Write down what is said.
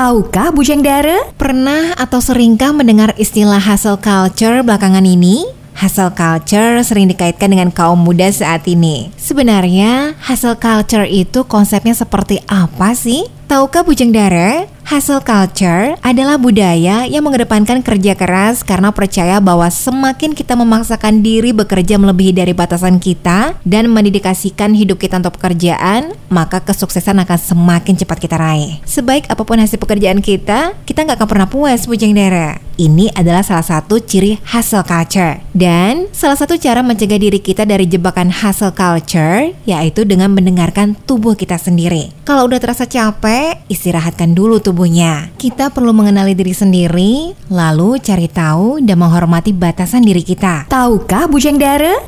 Tahukah Bujang Dara? Pernah atau seringkah mendengar istilah hustle culture belakangan ini? Hustle culture sering dikaitkan dengan kaum muda saat ini. Sebenarnya, hustle culture itu konsepnya seperti apa sih? Tahukah Bujang Dara? Hustle culture adalah budaya yang mengedepankan kerja keras karena percaya bahwa semakin kita memaksakan diri bekerja melebihi dari batasan kita dan mendedikasikan hidup kita untuk pekerjaan, maka kesuksesan akan semakin cepat kita raih. Sebaik apa pun hasil pekerjaan kita, kita nggak akan pernah puas, Bujang Dara. Ini adalah salah satu ciri hustle culture. Dan salah satu cara mencegah diri kita dari jebakan hustle culture yaitu dengan mendengarkan tubuh kita sendiri. Kalau udah terasa capek, istirahatkan dulu tubuh tubuhnya. Kita perlu mengenali diri sendiri, lalu cari tahu dan menghormati batasan diri kita. Tahukah Bujang Dara?